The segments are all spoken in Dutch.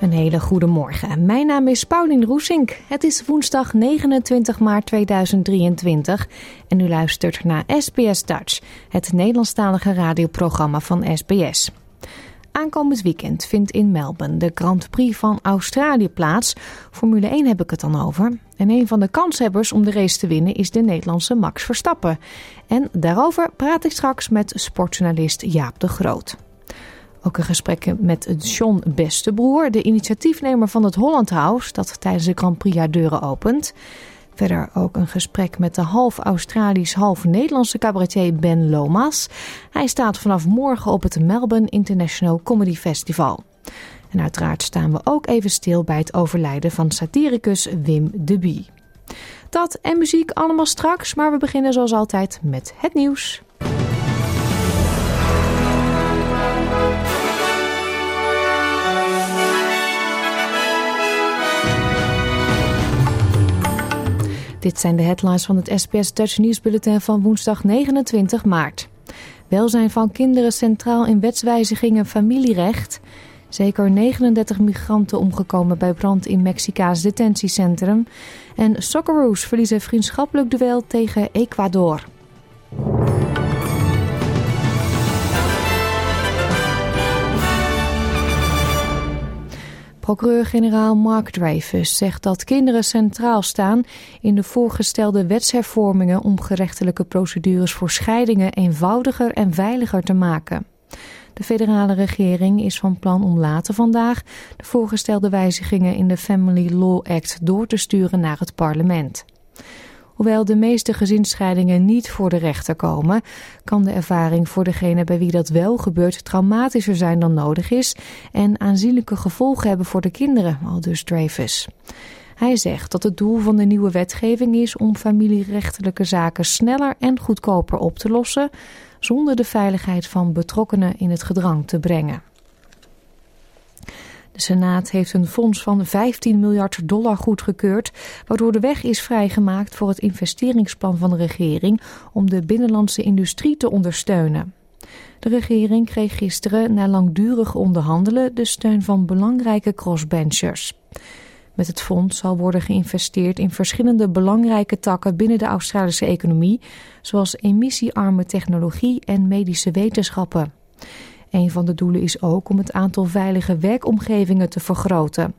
Een hele goede morgen. Mijn naam is Paulien Roesink. Het is woensdag 29 maart 2023 en u luistert naar SBS Dutch, het Nederlandstalige radioprogramma van SBS. Aankomend weekend vindt in Melbourne de Grand Prix van Australië plaats. Formule 1 heb ik het dan over. En een van de kanshebbers om de race te winnen is de Nederlandse Max Verstappen. En daarover praat ik straks met sportjournalist Jaap de Groot. Ook een gesprek met John Bestebroer, de initiatiefnemer van het Holland House, dat tijdens de Grand Prix deuren opent. Verder ook een gesprek met de half Australisch, half Nederlandse cabaretier Ben Lomas. Hij staat vanaf morgen op het Melbourne International Comedy Festival. En uiteraard staan we ook even stil bij het overlijden van satiricus Wim de Bie. Dat en muziek allemaal straks, maar we beginnen zoals altijd met het nieuws. Dit zijn de headlines van het SBS Dutch nieuwsbulletin van woensdag 29 maart. Welzijn van kinderen centraal in wetswijzigingen familierecht. Zeker 39 migranten omgekomen bij brand in Mexica's detentiecentrum. En Socceroos verliezen vriendschappelijk duel tegen Ecuador. Procureur-generaal Mark Dreyfus zegt dat kinderen centraal staan in de voorgestelde wetshervormingen om gerechtelijke procedures voor scheidingen eenvoudiger en veiliger te maken. De federale regering is van plan om later vandaag de voorgestelde wijzigingen in de Family Law Act door te sturen naar het parlement. Hoewel de meeste gezinsscheidingen niet voor de rechter komen, kan de ervaring voor degene bij wie dat wel gebeurt traumatischer zijn dan nodig is en aanzienlijke gevolgen hebben voor de kinderen, aldus Dreyfus. Hij zegt dat het doel van de nieuwe wetgeving is om familierechtelijke zaken sneller en goedkoper op te lossen, zonder de veiligheid van betrokkenen in het gedrang te brengen. De Senaat heeft een fonds van 15 miljard dollar goedgekeurd, waardoor de weg is vrijgemaakt voor het investeringsplan van de regering om de binnenlandse industrie te ondersteunen. De regering kreeg gisteren, na langdurig onderhandelen, de steun van belangrijke crossbenchers. Met het fonds zal worden geïnvesteerd in verschillende belangrijke takken binnen de Australische economie, zoals emissiearme technologie en medische wetenschappen. Een van de doelen is ook om het aantal veilige werkomgevingen te vergroten.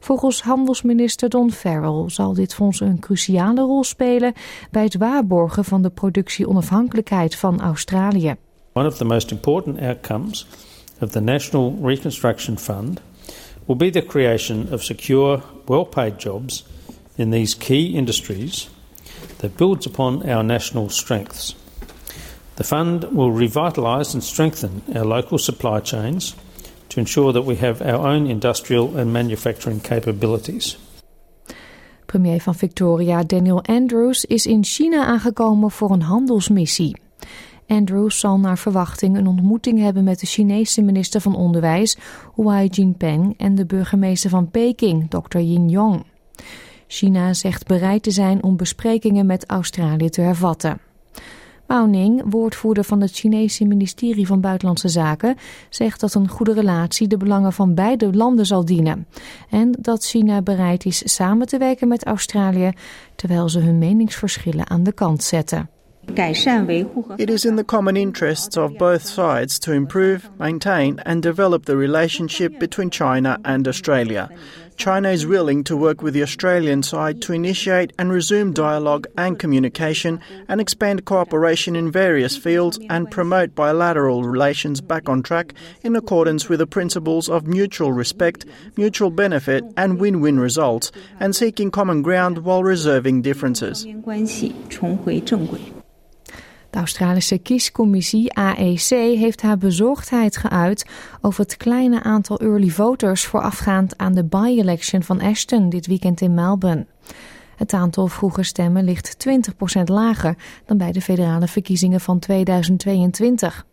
Volgens handelsminister Don Farrell zal dit fonds een cruciale rol spelen bij het waarborgen van de productieonafhankelijkheid van Australië. One of the most important outcomes of the National Reconstruction Fund will be the creation of secure, well-paid jobs in these key industries that builds upon our national strengths. The fund will revitalise and strengthen our local supply chains to ensure that we have our own industrial and manufacturing capabilities. Premier van Victoria Daniel Andrews is in China aangekomen voor een handelsmissie. Andrews zal naar verwachting een ontmoeting hebben met de Chinese minister van Onderwijs, Huai Jinpeng, en de burgemeester van Peking, Dr. Yin Yong. China zegt bereid te zijn om besprekingen met Australië te hervatten. Mao Ning, woordvoerder van het Chinese ministerie van Buitenlandse Zaken, zegt dat een goede relatie de belangen van beide landen zal dienen. En dat China bereid is samen te werken met Australië, terwijl ze hun meningsverschillen aan de kant zetten. It is in the common interests of both sides to improve, maintain, and develop the relationship between China and Australia. China is willing to work with the Australian side to initiate and resume dialogue and communication and expand cooperation in various fields and promote bilateral relations back on track in accordance with the principles of mutual respect, mutual benefit, and win win results, and seeking common ground while reserving differences. De Australische kiescommissie AEC heeft haar bezorgdheid geuit over het kleine aantal early voters voorafgaand aan de by-election van Ashton dit weekend in Melbourne. Het aantal vroege stemmen ligt 20% lager dan bij de federale verkiezingen van 2022.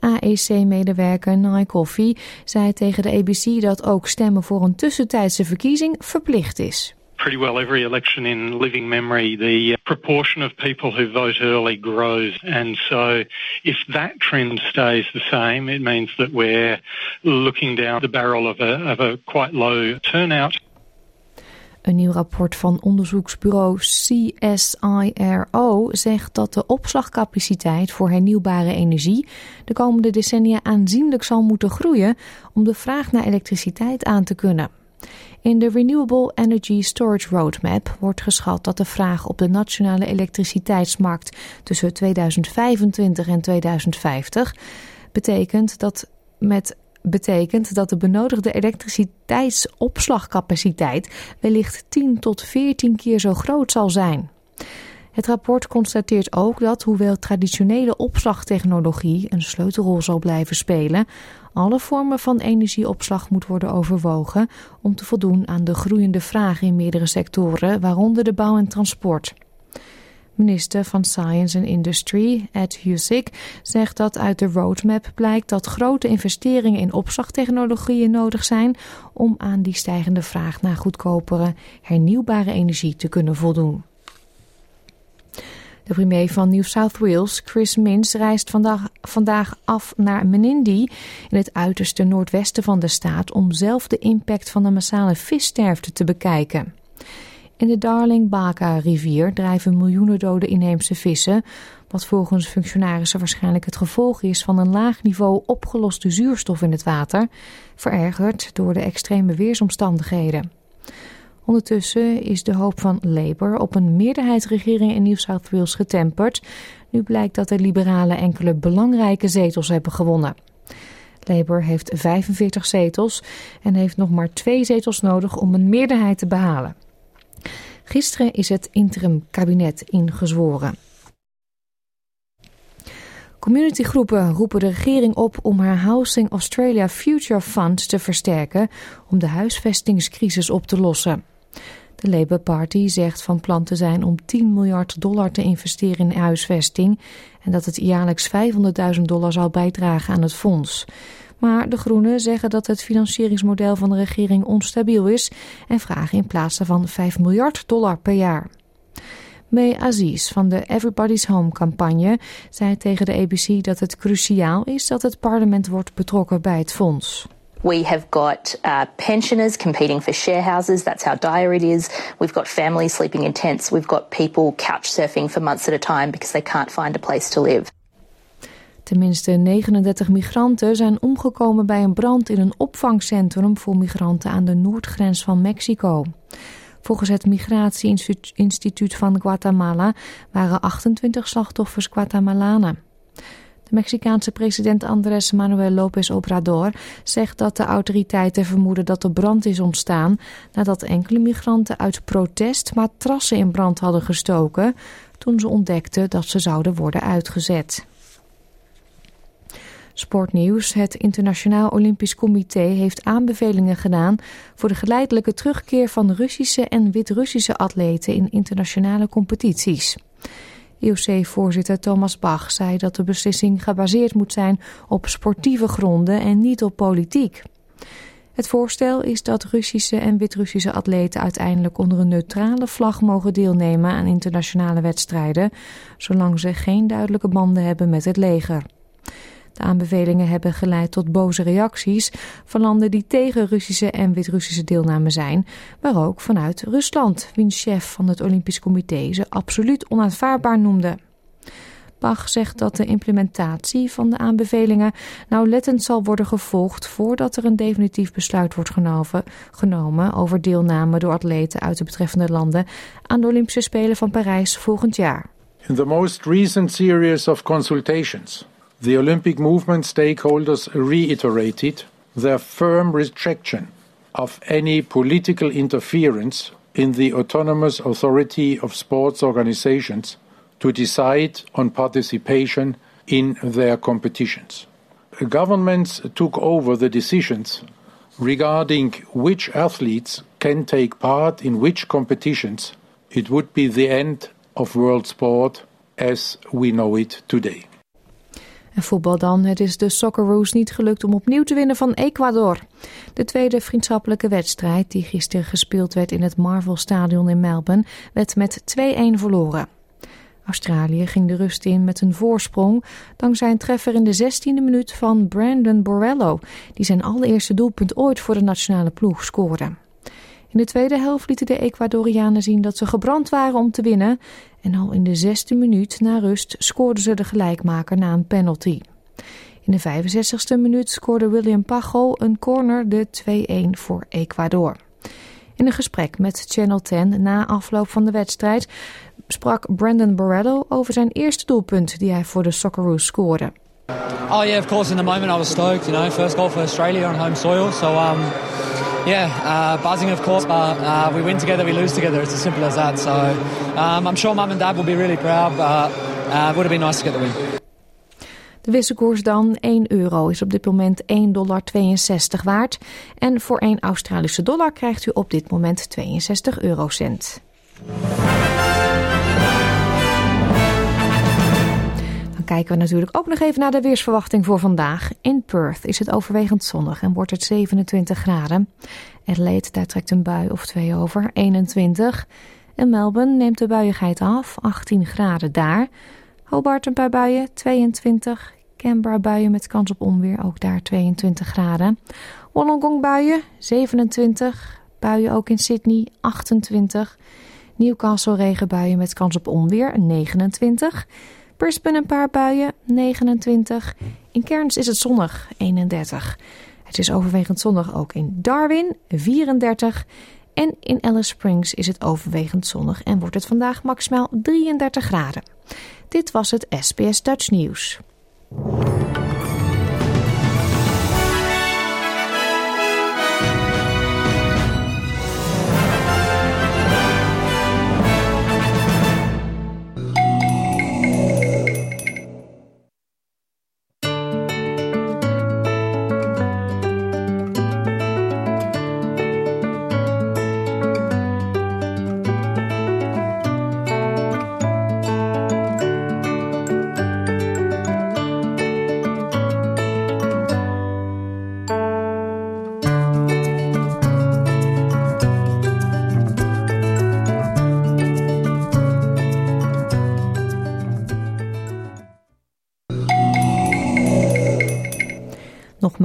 AEC-medewerker Nye Coffey zei tegen de ABC dat ook stemmen voor een tussentijdse verkiezing verplicht is. Pretty well every election in living memory, the uh, proportion of people who vote early grows. And so if that trend stays the same, it means that we're looking down the barrel of a, of a quite low turnout. Een nieuw rapport van onderzoeksbureau CSIRO zegt dat de opslagcapaciteit voor hernieuwbare energie de komende decennia aanzienlijk zal moeten groeien om de vraag naar elektriciteit aan te kunnen. In de Renewable Energy Storage Roadmap wordt geschat dat de vraag op de nationale elektriciteitsmarkt tussen 2025 en 2050 betekent dat met betekent dat de benodigde elektriciteitsopslagcapaciteit wellicht 10 tot 14 keer zo groot zal zijn. Het rapport constateert ook dat, hoewel traditionele opslagtechnologie een sleutelrol zal blijven spelen, alle vormen van energieopslag moet worden overwogen om te voldoen aan de groeiende vraag in meerdere sectoren, waaronder de bouw en transport. Minister van Science and Industry, Ed Husick, zegt dat uit de roadmap blijkt dat grote investeringen in opslagtechnologieën nodig zijn om aan die stijgende vraag naar goedkopere, hernieuwbare energie te kunnen voldoen. De premier van New South Wales, Chris Minns, reist vandaag, vandaag af naar Menindee in het uiterste noordwesten van de staat om zelf de impact van de massale vissterfte te bekijken. In de Darling Baka rivier drijven miljoenen dode inheemse vissen, wat volgens functionarissen waarschijnlijk het gevolg is van een laag niveau opgeloste zuurstof in het water, verergerd door de extreme weersomstandigheden. Ondertussen is de hoop van Labour op een meerderheidsregering in New South Wales getemperd. Nu blijkt dat de liberalen enkele belangrijke zetels hebben gewonnen. Labour heeft 45 zetels en heeft nog maar twee zetels nodig om een meerderheid te behalen. Gisteren is het interim kabinet ingezworen. Communitygroepen roepen de regering op om haar Housing Australia Future Fund te versterken om de huisvestingscrisis op te lossen. De Labour Party zegt van plan te zijn om 10 miljard dollar te investeren in huisvesting en dat het jaarlijks 500.000 dollar zal bijdragen aan het fonds. Maar de Groenen zeggen dat het financieringsmodel van de regering onstabiel is en vragen in plaats daarvan 5 miljard dollar per jaar. May Aziz van de Everybody's Home campagne zei tegen de ABC dat het cruciaal is dat het parlement wordt betrokken bij het fonds. We have got uh, pensioners competing for share houses. That's how dire it is. We've got families sleeping in tents. We've got people couch surfing for months at a time because they can't find a place to live. Tenminste 39 migranten zijn omgekomen bij een brand in een opvangcentrum voor migranten aan de noordgrens van Mexico. Volgens het Migratieinstituut van Guatemala waren 28 slachtoffers Guatemalanen. Mexicaanse president Andrés Manuel López Obrador zegt dat de autoriteiten vermoeden dat de brand is ontstaan nadat enkele migranten uit protest matrassen in brand hadden gestoken toen ze ontdekten dat ze zouden worden uitgezet. Sportnieuws. Het Internationaal Olympisch Comité heeft aanbevelingen gedaan voor de geleidelijke terugkeer van Russische en Wit-Russische atleten in internationale competities. IOC-voorzitter Thomas Bach zei dat de beslissing gebaseerd moet zijn op sportieve gronden en niet op politiek. Het voorstel is dat Russische en Wit-Russische atleten uiteindelijk onder een neutrale vlag mogen deelnemen aan internationale wedstrijden, zolang ze geen duidelijke banden hebben met het leger. De aanbevelingen hebben geleid tot boze reacties van landen die tegen Russische en Wit-Russische deelname zijn, maar ook vanuit Rusland, wiens chef van het Olympisch Comité ze absoluut onaanvaardbaar noemde. Bach zegt dat de implementatie van de aanbevelingen nauwlettend zal worden gevolgd voordat er een definitief besluit wordt genomen over deelname door atleten uit de betreffende landen aan de Olympische Spelen van Parijs volgend jaar. In the most recent series of consultations, the Olympic movement stakeholders reiterated their firm rejection of any political interference in the autonomous authority of sports organizations to decide on participation in their competitions. Governments took over the decisions regarding which athletes can take part in which competitions. It would be the end of world sport as we know it today. En voetbal dan. Het is de Socceroos niet gelukt om opnieuw te winnen van Ecuador. De tweede vriendschappelijke wedstrijd, die gisteren gespeeld werd in het Marvel Stadion in Melbourne, werd met 2-1 verloren. Australië ging de rust in met een voorsprong dankzij een treffer in de 16e minuut van Brandon Borrello, die zijn allereerste doelpunt ooit voor de nationale ploeg scoorde. In de tweede helft lieten de Ecuadorianen zien dat ze gebrand waren om te winnen. En al in de zesde minuut na rust scoorden ze de gelijkmaker na een penalty. In de 65ste minuut scoorde William Pago een corner de 2-1 voor Ecuador. In een gesprek met Channel 10 na afloop van de wedstrijd sprak Brandon Borrello over zijn eerste doelpunt die hij voor de Socceroos scoorde. Oh yeah, of course in the moment I was stoked, you know, first goal for Australia on home soil. So um yeah, uh, buzzing of course, but uh, we win together, we lose together. It's as simple as that. So um, I'm sure mum and dad will be really proud, but uh, it would have been nice to get the win. De wisselkoers dan 1 euro is op dit moment 1,62 dollar waard. En voor 1 Australische dollar krijgt u op dit moment 62 eurocent. Dan kijken we natuurlijk ook nog even naar de weersverwachting voor vandaag. In Perth is het overwegend zonnig en wordt het 27 graden. Adelaide, daar trekt een bui of twee over, 21. In Melbourne neemt de buiigheid af, 18 graden daar. Hobart een paar buien, 22. Canberra buien met kans op onweer, ook daar 22 graden. Wollongong buien, 27. Buien ook in Sydney, 28. Newcastle regenbuien met kans op onweer, 29. Brisbane een paar buien, 29. In Cairns is het zonnig, 31. Het is overwegend zonnig ook in Darwin, 34. En in Alice Springs is het overwegend zonnig en wordt het vandaag maximaal 33 graden. Dit was het SBS Dutch Nieuws.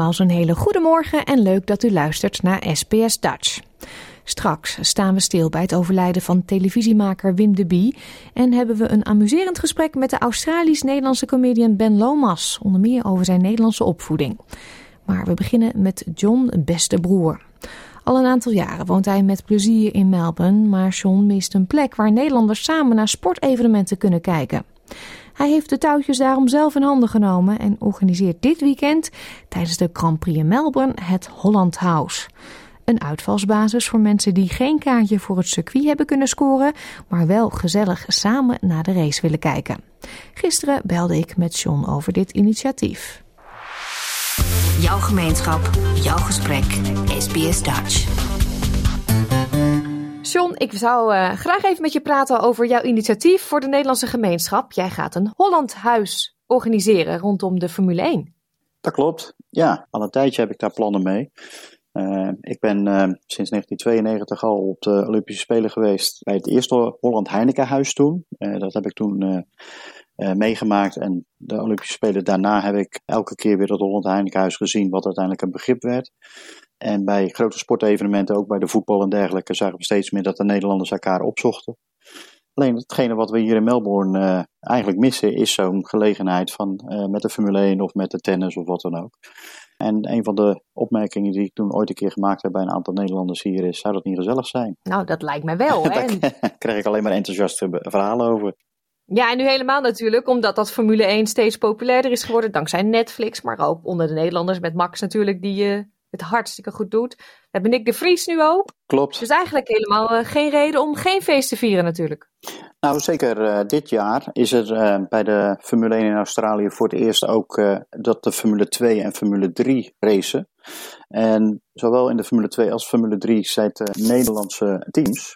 Nogmaals een hele goede morgen en leuk dat u luistert naar SBS Dutch. Straks staan we stil bij het overlijden van televisiemaker Wim de Bie en hebben we een amuserend gesprek met de Australisch-Nederlandse comedian Ben Lomas, onder meer over zijn Nederlandse opvoeding. Maar we beginnen met John Beste Broer. Al een aantal jaren woont hij met plezier in Melbourne, maar John mist een plek waar Nederlanders samen naar sportevenementen kunnen kijken. Hij heeft de touwtjes daarom zelf in handen genomen en organiseert dit weekend tijdens de Grand Prix in Melbourne het Holland House. Een uitvalsbasis voor mensen die geen kaartje voor het circuit hebben kunnen scoren, maar wel gezellig samen naar de race willen kijken. Gisteren belde ik met John over dit initiatief. Jouw gemeenschap, jouw gesprek, SBS Dutch. John, ik zou uh, graag even met je praten over jouw initiatief voor de Nederlandse gemeenschap. Jij gaat een Holland Huis organiseren rondom de Formule 1. Dat klopt. Ja, al een tijdje heb ik daar plannen mee. Uh, ik ben uh, sinds 1992 al op de Olympische Spelen geweest bij het eerste Holland Heinekenhuis toen. dat heb ik toen meegemaakt en de Olympische Spelen daarna heb ik elke keer weer het Holland Heinekenhuis gezien, wat uiteindelijk een begrip werd. En bij grote sportevenementen, ook bij de voetbal en dergelijke, zagen we steeds meer dat de Nederlanders elkaar opzochten. Alleen hetgene wat we hier in Melbourne uh, eigenlijk missen is zo'n gelegenheid van met de Formule 1 of met de tennis of wat dan ook. En een van de opmerkingen die ik toen ooit een keer gemaakt heb bij een aantal Nederlanders hier is: zou dat niet gezellig zijn? Nou, dat lijkt mij wel. Hè? Daar krijg ik alleen maar enthousiaste verhalen over. Ja, en nu helemaal natuurlijk, omdat dat Formule 1 steeds populairder is geworden, dankzij Netflix, maar ook onder de Nederlanders met Max natuurlijk, die uh, het hartstikke goed doet. We hebben Nick de Vries nu ook. Klopt. Dus eigenlijk helemaal uh, geen reden om geen feest te vieren natuurlijk. Nou, zeker uh, dit jaar is er bij de Formule 1 in Australië voor het eerst ook dat de Formule 2 en Formule 3 racen. En zowel in de Formule 2 als Formule 3 zitten Nederlandse teams.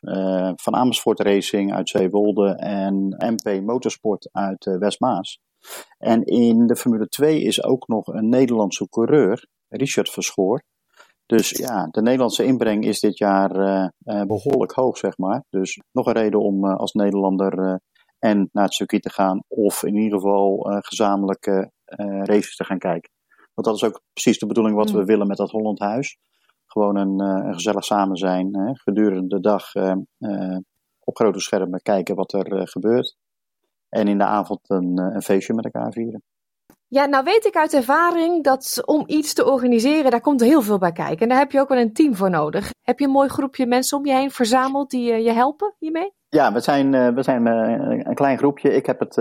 Van Amersfoort Racing uit Zeewolde en MP Motorsport uit Westmaas. En in de Formule 2 is ook nog een Nederlandse coureur, Richard Verschoor. Dus ja, de Nederlandse inbreng is dit jaar uh, behoorlijk hoog, zeg maar. Dus nog een reden om als Nederlander en naar het circuit te gaan. Of in ieder geval gezamenlijke races te gaan kijken. Want dat is ook precies de bedoeling wat we mm. willen met dat Holland Huis. Gewoon een, een gezellig samen zijn. Hè? Gedurende de dag op grote schermen kijken wat er gebeurt. En in de avond een, een feestje met elkaar vieren. Ja, nou weet ik uit ervaring dat om iets te organiseren, daar komt heel veel bij kijken. En daar heb je ook wel een team voor nodig. Heb je een mooi groepje mensen om je heen verzameld die je helpen hiermee? Ja, we zijn, uh, we zijn uh, een klein groepje. Ik heb het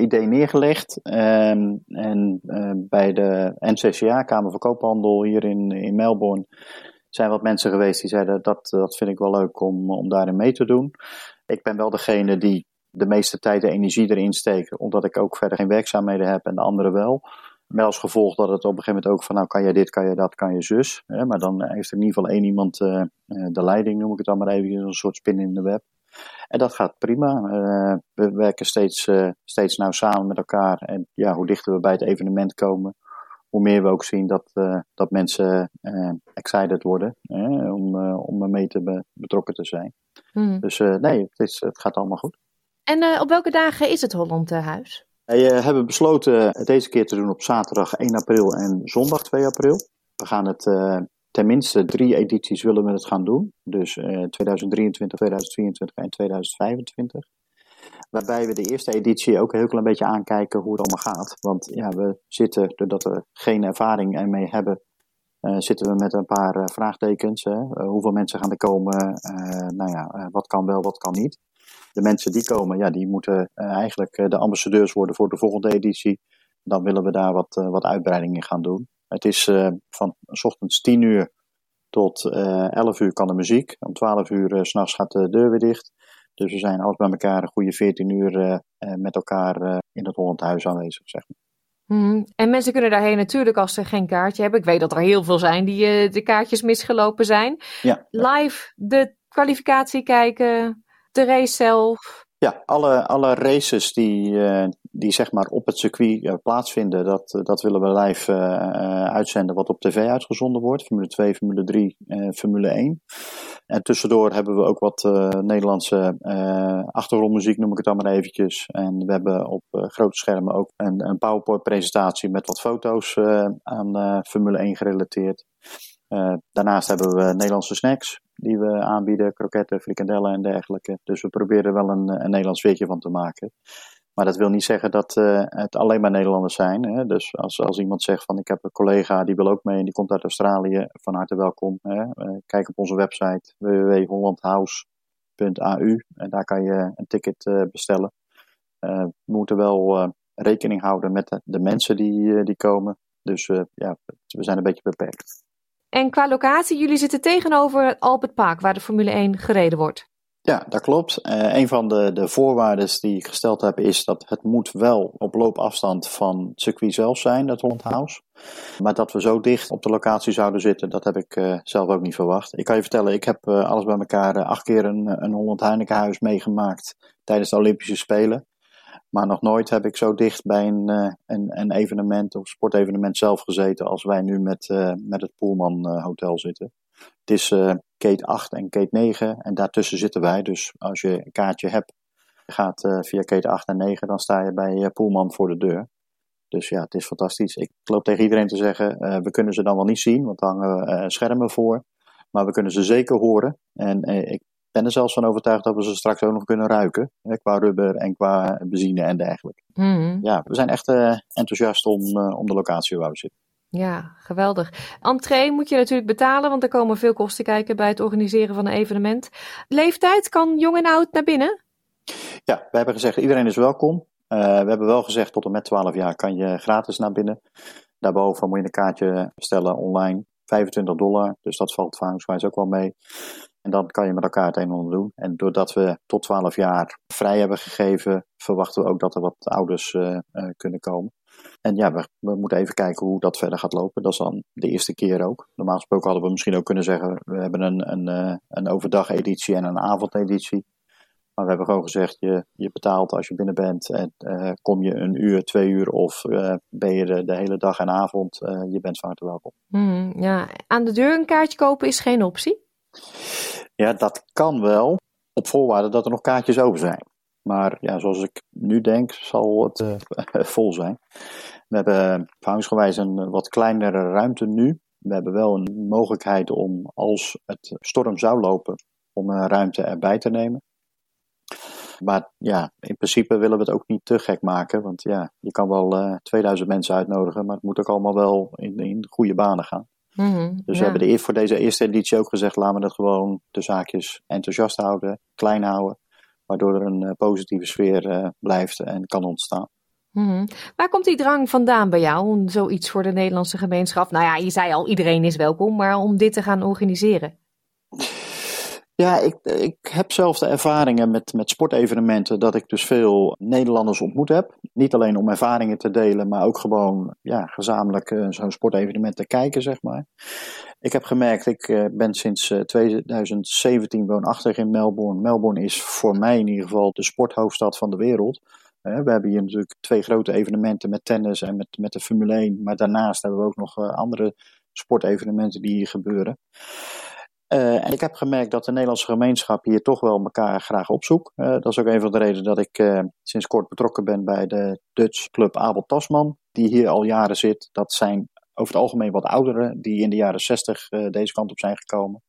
idee neergelegd. Ehm, en bij de NCCA, Kamer van Koophandel hier in, in Melbourne, zijn wat mensen geweest die zeiden dat, dat vind ik wel leuk om, om daarin mee te doen. Ik ben wel degene die de meeste tijd en energie erin steekt, omdat ik ook verder geen werkzaamheden heb en de anderen wel. Met als gevolg dat het op een gegeven moment ook van, nou kan je dit, kan je dat, kan je zus. Hè? Maar dan heeft er in ieder geval één iemand de leiding, noem ik het dan maar even, een soort spin in de web. En dat gaat prima. Uh, we werken steeds, uh, steeds nauw samen met elkaar. En ja, hoe dichter we bij het evenement komen, hoe meer we ook zien dat, dat mensen excited worden om, om mee te betrokken te zijn. Hmm. Dus nee, het, is, het gaat allemaal goed. En op welke dagen is het Holland Huis? Wij hebben besloten het deze keer te doen op zaterdag 1 april en zondag 2 april. We gaan het tenminste drie edities willen we het gaan doen. Dus 2023, 2024 en 2025. Waarbij we de eerste editie ook een heel klein beetje aankijken hoe het allemaal gaat. Want ja, we zitten, doordat we geen ervaring ermee hebben, zitten we met een paar vraagtekens. Hè? Hoeveel mensen gaan er komen? nou ja, wat kan wel, wat kan niet. De mensen die komen, ja, die moeten eigenlijk de ambassadeurs worden voor de volgende editie. Dan willen we daar wat, wat uitbreidingen gaan doen. Het is van s ochtends 10 uur tot uh, eh, 11 uur kan de muziek. Om 12 uur uh, s'nachts gaat de deur weer dicht. Dus we zijn alles bij elkaar een goede 14 uur met elkaar in het Holland Huis aanwezig, zeg maar. Mm. En mensen kunnen daarheen natuurlijk als ze geen kaartje hebben. Ik weet dat er heel veel zijn die de kaartjes misgelopen zijn. Ja. Live de kwalificatie kijken, de race zelf. Ja, alle, alle races die, uh, die zeg maar op het circuit uh, plaatsvinden, dat, dat willen we live uitzenden wat op tv uitgezonden wordt. Formule 2, Formule 3, Formule 1. En tussendoor hebben we ook wat Nederlandse achtergrondmuziek, noem ik het dan maar eventjes. En we hebben op grote schermen ook een, een PowerPoint-presentatie met wat foto's aan Formule 1 gerelateerd. daarnaast hebben we Nederlandse snacks die we aanbieden, kroketten, frikandellen en dergelijke. Dus we proberen er wel een, een Nederlands weetje van te maken. Maar dat wil niet zeggen dat uh, het alleen maar Nederlanders zijn. Hè? Dus als, als iemand zegt van ik heb een collega die wil ook mee en die komt uit Australië, van harte welkom. Hè? Uh, kijk op onze website www.hollandhouse.au en daar kan je een ticket bestellen. we moeten wel rekening houden met de, de mensen die, die komen. Dus ja, we zijn een beetje beperkt. En qua locatie, jullie zitten tegenover Albert Park, waar de Formule 1 gereden wordt. Ja, dat klopt. Uh, een van de, de voorwaarden die ik gesteld heb is dat het moet wel op loopafstand van het circuit zelf zijn, dat Holland House. Maar dat we zo dicht op de locatie zouden zitten, dat heb ik uh, zelf ook niet verwacht. Ik kan je vertellen, ik heb uh, alles bij elkaar acht keer een, een Holland Heinekenhuis meegemaakt tijdens de Olympische Spelen. Maar nog nooit heb ik zo dicht bij een, uh, een, een, evenement of sportevenement zelf gezeten als wij nu met, uh, met het Poelman uh, Hotel zitten. Het is gate 8 en gate 9 en daartussen zitten wij. Dus als je een kaartje hebt, gaat via gate 8 en 9, dan sta je bij Poelman voor de deur. Dus ja, het is fantastisch. Ik loop tegen iedereen te zeggen, we kunnen ze dan wel niet zien, want er hangen schermen voor. Maar we kunnen ze zeker horen. En ik ben er zelfs van overtuigd dat we ze straks ook nog kunnen ruiken. Hè, qua rubber en qua benzine en dergelijke. Mhm. Ja, we zijn echt uh, enthousiast om, uh, om de locatie waar we zitten. Ja, geweldig. Entree moet je natuurlijk betalen, want er komen veel kosten kijken bij het organiseren van een evenement. Leeftijd, kan jong en oud naar binnen? Ja, we hebben gezegd iedereen is welkom. Uh, we hebben wel gezegd tot en met 12 jaar kan je gratis naar binnen. Daarboven moet je een kaartje bestellen online. 25 dollar, dus dat valt verhoudingswijs ook wel mee. En dan kan je met elkaar het een en ander doen. En doordat we tot 12 jaar vrij hebben gegeven, verwachten we ook dat er wat ouders uh, uh, kunnen komen. En ja, we, we, moeten even kijken hoe dat verder gaat lopen. Dat is dan de eerste keer ook. Normaal gesproken hadden we misschien ook kunnen zeggen: we hebben een, een, uh, een overdag-editie en een avondeditie. Maar we hebben gewoon gezegd: je, je betaalt als je binnen bent. En kom je een uur, twee uur of ben je de, hele dag en avond, je bent van harte welkom. Mm, ja, aan de deur een kaartje kopen is geen optie? Ja, dat kan wel. Op voorwaarde dat er nog kaartjes over zijn. Maar ja, zoals ik nu denk, zal het uh, vol zijn. We hebben verhoudingsgewijs een wat kleinere ruimte nu. We hebben wel een mogelijkheid om, als het storm zou lopen, om een ruimte erbij te nemen. Maar ja, in principe willen we het ook niet te gek maken. Want ja, je kan wel uh, 2000 mensen uitnodigen, maar het moet ook allemaal wel in, in goede banen gaan. Mm -hmm, dus ja. we hebben de, voor deze eerste editie ook gezegd, laten we het gewoon de zaakjes enthousiast houden, klein houden. Waardoor er een uh, positieve sfeer uh, blijft en kan ontstaan. Mm -hmm. Waar komt die drang vandaan bij jou om zoiets voor de Nederlandse gemeenschap? Nou ja, je zei al, iedereen is welkom, maar om dit te gaan organiseren? Ja, ik, ik heb zelf de ervaringen met, met sportevenementen dat ik dus veel Nederlanders ontmoet heb. Niet alleen om ervaringen te delen, maar ook gewoon ja, gezamenlijk uh, zo'n sportevenement te kijken, zeg maar. Ik heb gemerkt, ik uh, ben sinds uh, 2017 woonachtig in Melbourne. Melbourne is voor mij in ieder geval de sporthoofdstad van de wereld. we hebben hier natuurlijk twee grote evenementen met tennis en met, met de Formule 1. Maar daarnaast hebben we ook nog andere sportevenementen die hier gebeuren. Uh, en ik heb gemerkt dat de Nederlandse gemeenschap hier toch wel elkaar graag opzoekt. Uh, dat is ook een van de redenen dat ik uh, sinds kort betrokken ben bij de Dutch Club Abel Tasman, die hier al jaren zit. Dat zijn over het algemeen wat ouderen die in de jaren 60 deze kant op zijn gekomen.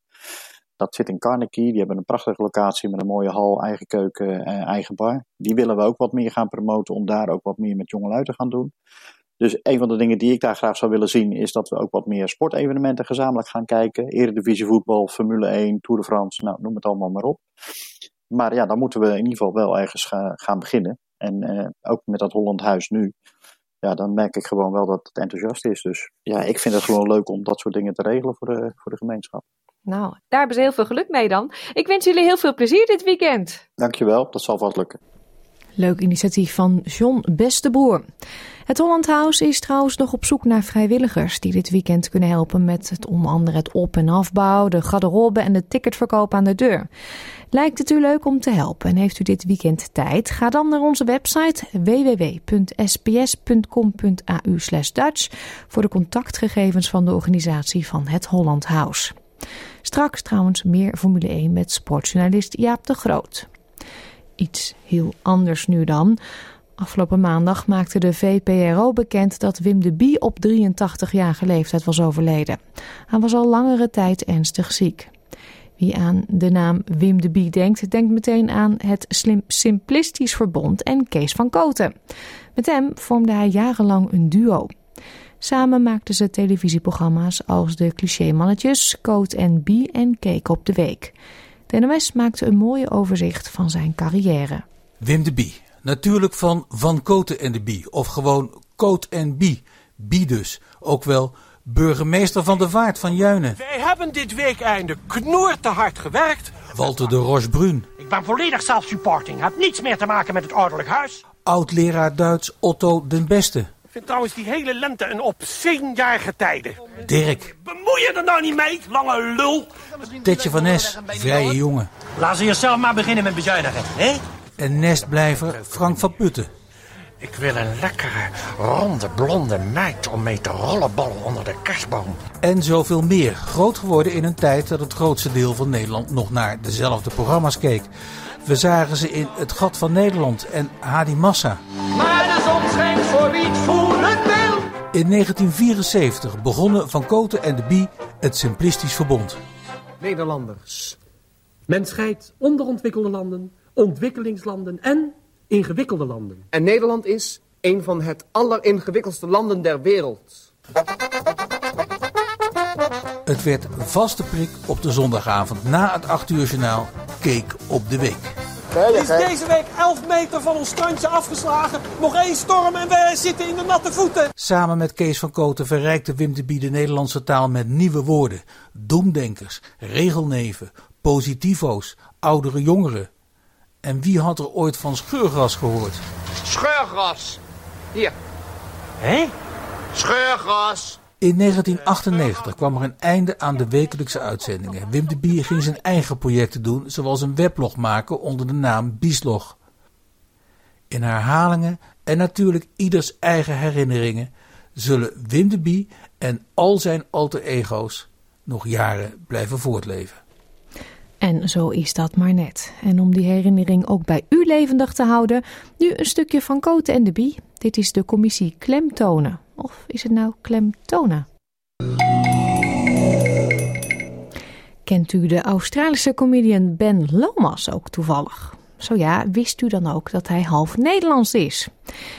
Dat zit in Carnegie, die hebben een prachtige locatie met een mooie hal, eigen keuken, eigen bar. Die willen we ook wat meer gaan promoten om daar ook wat meer met jongelui te gaan doen. Dus een van de dingen die ik daar graag zou willen zien is dat we ook wat meer sportevenementen gezamenlijk gaan kijken. Eredivisie voetbal, Formule 1, Tour de France, nou noem het allemaal maar op. Maar ja, dan moeten we in ieder geval wel ergens ga, gaan beginnen. En uh, ook met dat Holland Huis nu, ja, dan merk ik gewoon wel dat het enthousiast is. Dus ja, ik vind het gewoon leuk om dat soort dingen te regelen voor de, voor de gemeenschap. Nou, daar hebben ze heel veel geluk mee dan. Ik wens jullie heel veel plezier dit weekend. Dankjewel, dat zal vast lukken. Leuk initiatief van John Besteboer. Het Holland House is trouwens nog op zoek naar vrijwilligers die dit weekend kunnen helpen met het onder andere het op- en afbouw, de garderobe en de ticketverkoop aan de deur. Lijkt het u leuk om te helpen en heeft u dit weekend tijd? Ga dan naar onze website www.sps.com.au Dutch voor de contactgegevens van de organisatie van het Holland House. Straks trouwens meer Formule 1 met sportjournalist Jaap de Groot. Iets heel anders nu dan. Afgelopen maandag maakte de VPRO bekend dat Wim de Bie op 83-jarige leeftijd was overleden. Hij was al langere tijd ernstig ziek. Wie aan de naam Wim de Bie denkt, denkt meteen aan het Slim Simplistisch Verbond en Kees van Koten. Met hem vormde hij jarenlang een duo. Samen maakten ze televisieprogramma's als de Clichémannetjes, Coat en Bie en Cake op de Week. De NOS maakte een mooie overzicht van zijn carrière. Wim de Bie, natuurlijk van Van Koten en de Bie, of gewoon Coat en Bie. Bie dus, ook wel burgemeester van de Vaart van Juinen. Wij hebben dit weekeinde knoer te hard gewerkt. Walter de Rochebrun. Ik ben volledig self-supporting, heb niets meer te maken met het ouderlijk huis. Oud-leraar Duits Otto den Beste. Vind trouwens die hele lente een opzienjarige tijden. Dirk. Bemoei je er nou niet mee, lange lul. Tetje van Nes, vrije jongen. Laat ze jezelf maar beginnen met bezuinigen, hè? En nestblijver Frank van Putten. Ik wil een lekkere, ronde, blonde meid om mee te rollenballen onder de kerstboom. En zoveel meer. Groot geworden in een tijd dat het grootste deel van Nederland nog naar dezelfde programma's keek. We zagen ze in Het Gat van Nederland en Hadi Massa. Maar de zon schijnt voor wie het. In 1974 begonnen Van Koten en de Bie het Simplistisch Verbond. Nederlanders, Men scheidt onderontwikkelde landen, ontwikkelingslanden en ingewikkelde landen. En Nederland is een van het alleringewikkeldste landen der wereld. Het werd vaste prik op de zondagavond na het 8 uur journaal Keek op de Week. Is deze week 11 meter van ons strandje afgeslagen. Nog één storm en we zitten in de natte voeten. Samen met Kees van Koten verrijkte Wim de Bie de Nederlandse taal met nieuwe woorden. Doemdenkers, regelneven, positivo's, oudere jongeren. En wie had er ooit van scheurgras gehoord? Scheurgras. Hier. Hé? Scheurgras. In 1998 kwam er een einde aan de wekelijkse uitzendingen. Wim de Bier ging zijn eigen projecten doen, zoals een weblog maken onder de naam Bieslog. In herhalingen en natuurlijk ieders eigen herinneringen zullen Wim de Bie en al zijn alter ego's nog jaren blijven voortleven. En zo is dat maar net. En om die herinnering ook bij u levendig te houden, nu een stukje van Koten en de Bie. Dit is de commissie Klemtonen. Of is het nou Klemtonen? Kent u de Australische comedian Ben Lomas ook toevallig? Zo ja, wist u dan ook dat hij half Nederlands is?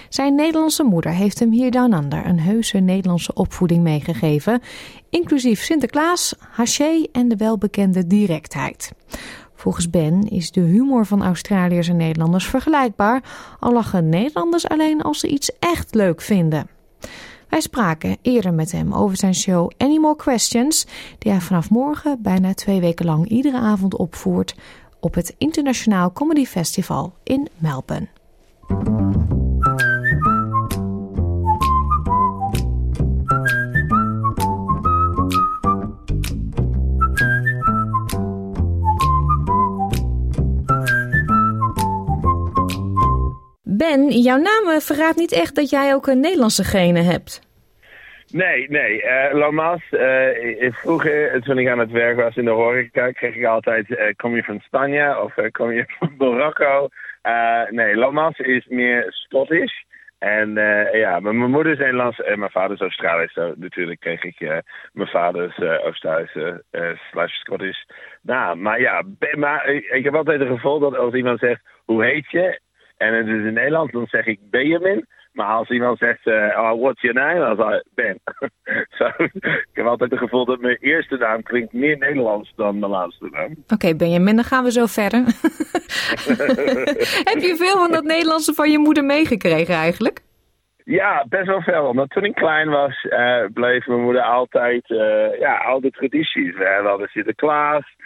Zijn Nederlandse moeder heeft hem hier under een heuse Nederlandse opvoeding meegegeven, inclusief Sinterklaas, haché en de welbekende directheid. Volgens Ben is de humor van Australiërs en Nederlanders vergelijkbaar, al lachen Nederlanders alleen als ze iets echt leuk vinden. Wij spraken eerder met hem over zijn show Any More Questions, die hij vanaf morgen bijna twee weken lang iedere avond opvoert op het Internationaal Comedy Festival in Melbourne. Ben, jouw naam eh, verraadt niet echt dat jij ook een Nederlandse genen hebt. Nee, nee. Uh, Lamas, uh, vroeger toen ik aan het werk was in de horeca, kreeg ik altijd, kom je van Spanje of kom je van Marokko? nee, Lamas is meer Scottish. En ja, mijn moeder is Nederlands en mijn vader is Australisch. Zo natuurlijk kreeg ik mijn vader is Australische slash Scottish. Nou, maar ja, maar ik heb altijd het gevoel dat als iemand zegt, hoe heet je? En het is in Nederland, dan zeg ik Benjamin. Maar als iemand zegt, uh, oh, what's your name? Dan zeg ik, Ben. so, ik heb altijd het gevoel dat mijn eerste naam klinkt meer Nederlands dan mijn laatste naam. Oké, okay, Benjamin, dan gaan we zo verder. heb je veel van dat Nederlandse van je moeder meegekregen eigenlijk? Ja, best wel veel. Omdat toen ik klein was, uh, bleef mijn moeder altijd, uh, ja, oude tradities. We hadden Sinterklaas,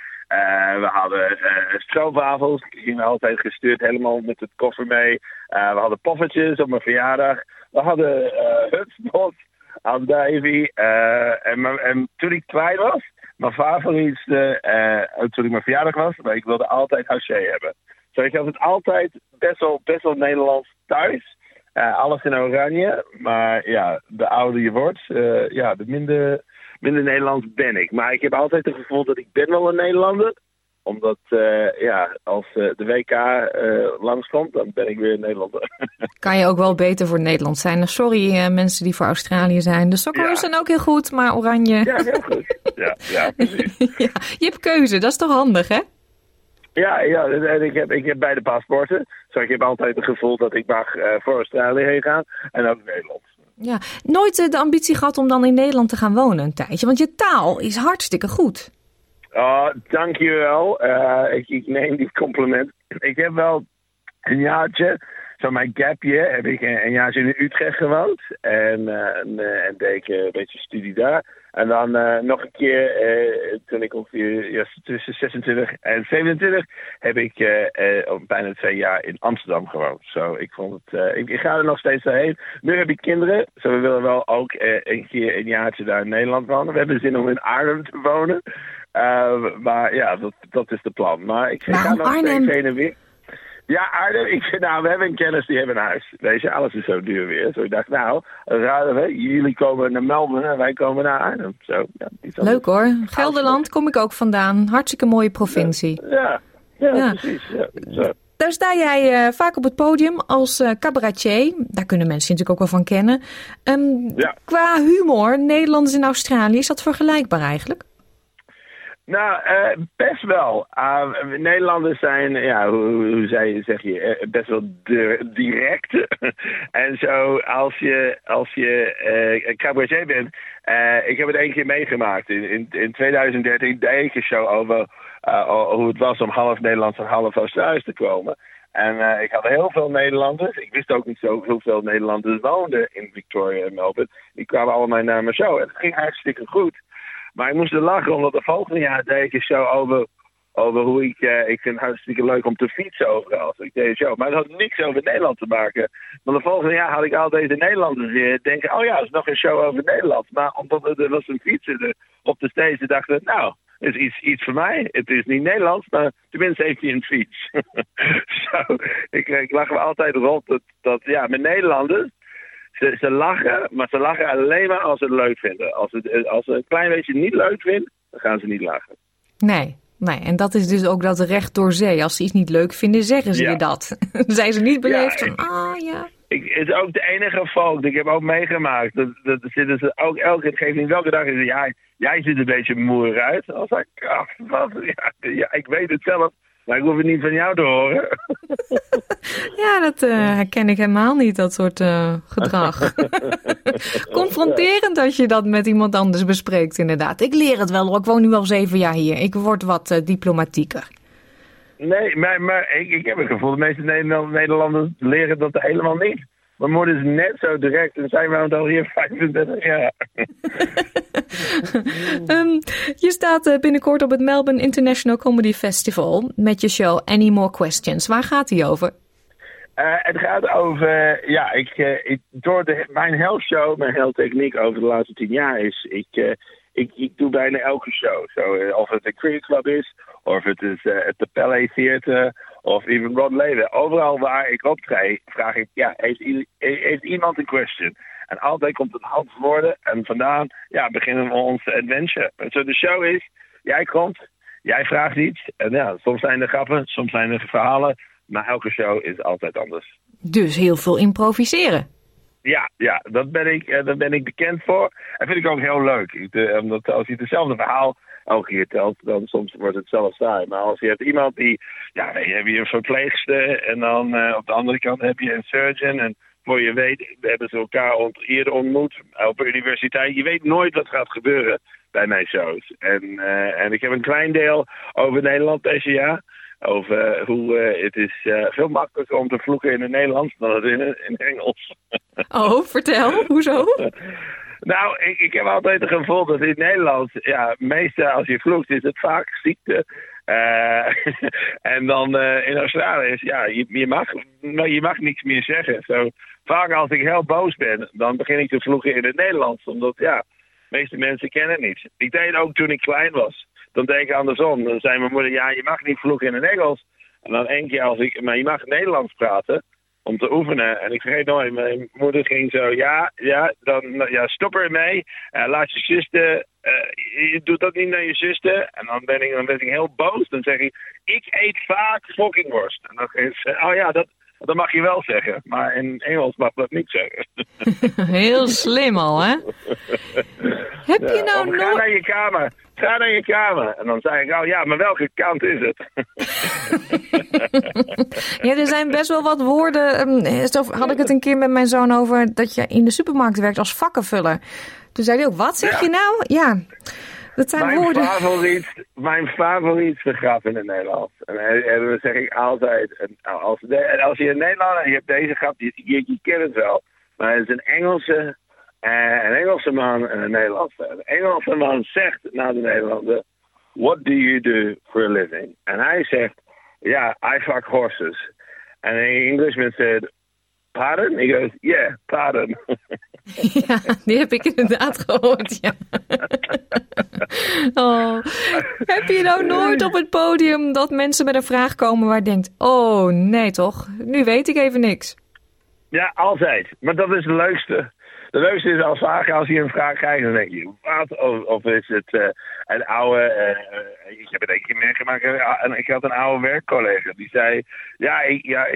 we hadden uh, stroopwafels, die gingen altijd gestuurd helemaal met het koffer mee. Uh, we hadden poffertjes op mijn verjaardag. We hadden uh, hutspot, andijvie. En, en, toen ik klein was, mijn favorietste, toen ik mijn verjaardag was, maar ik wilde altijd haché hebben. Zo ik had het altijd best wel, best wel Nederlands thuis. alles in oranje, maar ja, de ouder je wordt, ja, de minder minder Nederlands ben ik. Maar ik heb altijd het gevoel dat ik ben wel een Nederlander. Omdat, uh, ja, als uh, de WK uh, langskomt, dan ben ik weer een Nederlander. Kan je ook wel beter voor Nederland zijn. Sorry mensen die voor Australië zijn. De Socceroos ja. zijn ook heel goed, maar oranje... Ja, heel goed. Ja, ja precies. ja, je hebt keuze, dat is toch handig, hè? Ja, ja en ik, heb, ik heb beide paspoorten. Dus ik heb altijd het gevoel dat ik mag voor Australië heen gaan en ook Nederland. Ja, nooit de ambitie gehad om dan in Nederland te gaan wonen een tijdje, want je taal is hartstikke goed. Oh, dankjewel. Uh, ik, neem die compliment. Ik heb wel een jaartje, zo mijn gap year, heb ik een, een jaartje in Utrecht gewoond. En, en, en deed ik een beetje studie daar. En dan uh, nog een keer, uh, toen ik ongeveer ja, tussen 26 en 27, heb ik uh, bijna twee jaar in Amsterdam gewoond. Zo, ik vond het, ik, ik, ga er nog steeds heen. Nu heb ik kinderen, zo we willen wel ook een keer een jaartje daar in Nederland wonen. We hebben zin om in Arnhem te wonen. maar ja, dat, dat is de plan. Maar ik ga nog Arnhem... steeds heen en weer. Ja, Arnhem. Ik vind, nou, we hebben een kennis die hebben een huis. Weet je, alles is zo duur weer. Zo ik dacht, nou, raden we, jullie komen naar Melbourne en wij komen naar Arnhem. Zo, ja, Leuk hoor. Gelderland kom ik ook vandaan. Hartstikke mooie provincie. Ja, ja, ja, precies. Ja, zo. Daar sta jij uh, vaak op het podium als uh, cabaretier. Daar kunnen mensen natuurlijk ook wel van kennen. Um, ja. Qua humor, Nederlanders in Australië, is dat vergelijkbaar eigenlijk? Nou, uh, best wel. Uh, Nederlanders zijn, ja, hoe, hoe zei, zeg je, uh, best wel direct. en zo, als je, als je uh, cabaretier bent, ik heb het één keer meegemaakt. In, in, in 2013 deed ik een show over hoe het was om half Nederlands en half Australisch te komen. En ik had heel veel Nederlanders. Ik wist ook niet zo hoeveel Nederlanders woonden in Victoria en Melbourne. Die kwamen allemaal naar mijn show. En het ging hartstikke goed. Maar ik moest er lachen, omdat de volgende jaar deed ik show over, over hoe ik... Uh, ik vind het hartstikke leuk om te fietsen overal. Dus ik deed show. Maar het had niks over Nederland te maken. Maar de volgende jaar had ik al deze Nederlanders weer denken... Oh ja, er is nog een show over Nederland. Maar omdat er was een fietser op de stage, dachten nou is iets, iets voor mij. Het is niet Nederlands, maar tenminste heeft hij een fiets. Zo, ik, ik lach me altijd rond dat, dat ja, met Nederlanders, ze, ze lachen, maar ze lachen alleen maar als ze het leuk vinden. Als, het, als ze een klein beetje niet leuk vinden, dan gaan ze niet lachen. Nee, nee. En dat is dus ook dat recht door zee. Als ze iets niet leuk vinden, zeggen ze je dat. zijn ze niet beleefd van, ah ja. Ik, het is ook de enige volk. Ik heb ook meegemaakt. Dat, dat zitten ze ook elke keer, geeft niet welke dag is ja, jij ziet een beetje moer uit. Als ik, wat, ja, ja, ik weet het zelf. Maar ik hoef het niet van jou te horen. ja, dat uh, herken ik helemaal niet, dat soort uh, gedrag. Confronterend als je dat met iemand anders bespreekt, inderdaad. Ik leer het wel hoor, ik woon nu al zeven jaar hier. Ik word wat uh, diplomatieker. Nee, maar, maar ik, ik heb het gevoel, de meeste Nederlanders leren dat helemaal niet. Mijn moeder is net zo direct en zij woont al hier 35 jaar. um, je staat binnenkort op het Melbourne International Comedy Festival met je show Any More Questions. Waar gaat die over? Uh, het gaat over, ja, ik, uh, ik, door de, mijn health show, mijn health techniek over de laatste tien jaar is, ik, uh, ik, ik doe bijna elke show. Zo, of het een cricket club is, of het is het de Palais Theater, of even Rod. Overal waar ik optreed, vraag ik, ja, heeft, heeft iemand een question? En altijd komt het antwoorden en vandaan, ja, beginnen we onze adventure. Zo de show is, jij komt, jij vraagt iets. En ja, soms zijn er grappen, soms zijn er verhalen. Maar elke show is altijd anders. Dus heel veel improviseren. Ja, ja dat, ben ik, uh, daar ben ik bekend voor. En vind ik ook heel leuk. Ik, uh, omdat als je hetzelfde verhaal elke keer telt, dan soms wordt het zelf saai. Maar als je hebt iemand die, ja, dan heb je een verpleegster en dan uh, op de andere kant heb je een surgeon. En voor je weet, we hebben ze elkaar ont eerder ontmoet op de universiteit. Je weet nooit wat gaat gebeuren bij mijn shows. En, uh, en ik heb een klein deel over Nederland deze jaar. Over hoe uh, het is veel makkelijker om te vloeken in het Nederlands dan het in, in het Engels. Oh, vertel. Hoezo? Nou, ik, ik heb altijd het gevoel dat in het Nederlands, ja, meestal als je vloekt is het vaak ziekte. Uh, en dan uh, in Australië is, ja, je, je, mag, je mag niks meer zeggen. Vaak als ik heel boos ben, dan begin ik te vloeken in het Nederlands. Omdat, ja, de meeste mensen kennen niet. Ik deed ook toen ik klein was. Dan denk ik andersom. Dan zei mijn moeder, ja, je mag niet vloeken in het Engels. En dan één keer als ik, maar je mag Nederlands praten om te oefenen. En ik vergeet nooit, mijn moeder ging zo, ja, ja, dan, ja stop ermee. Uh, laat je zuster, uh, je doet dat niet naar je zuster. En dan ben ik, dan ben ik heel boos. Dan zeg ik, ik eet vaak fokkingworst. En dan zeg ze, oh ja, dat, dat mag je wel zeggen. Maar in Engels mag dat niet zeggen. heel slim al, hè? Heb je nou nooit... Ga naar je kamer. Ga naar je kamer. En dan zei ik, oh ja, maar welke kant is het? ja, er zijn best wel wat woorden. Um, zo had ik het een keer met mijn zoon over dat je in de supermarkt werkt als vakkenvuller. Toen zei hij ook, wat zeg je nou? Ja, dat zijn mijn woorden. Favoriet, mijn favoriet grap in het Nederlands. En, en dat zeg ik altijd. En als, als je in Nederland en je hebt deze grap, je, je, je kent het wel. Maar het is een Engelse en een Engelse man en een Nederlandse. Een Engelse man zegt naar de Nederlander: What do you do for a living? En hij zegt: Yeah, I fuck horses. And the Englishman said: Pardon? He goes: Yeah, pardon. ja, die heb ik inderdaad gehoord, ja. oh. Heb je nou nooit op het podium dat mensen met een vraag komen waar je denkt: Oh nee, toch? Nu weet ik even niks. Ja, altijd. Maar dat is het leukste. De leukste is als vaak als je een vraag krijgt, dan denk je, wat? Of, is het uh, een oude, uh, ik heb het een keer meegemaakt, en ik had een oude werkcollega, die zei, ja, ik, ja